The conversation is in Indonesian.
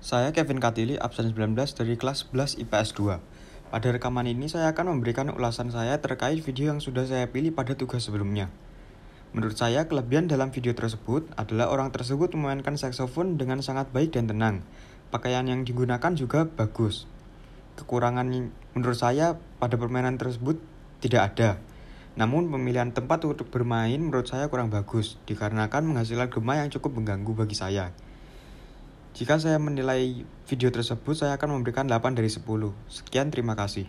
Saya Kevin Katili, absen 19 dari kelas 11 IPS 2. Pada rekaman ini saya akan memberikan ulasan saya terkait video yang sudah saya pilih pada tugas sebelumnya. Menurut saya, kelebihan dalam video tersebut adalah orang tersebut memainkan saksofon dengan sangat baik dan tenang. Pakaian yang digunakan juga bagus. Kekurangan menurut saya pada permainan tersebut tidak ada. Namun pemilihan tempat untuk bermain menurut saya kurang bagus, dikarenakan menghasilkan gema yang cukup mengganggu bagi saya. Jika saya menilai video tersebut, saya akan memberikan 8 dari 10. Sekian, terima kasih.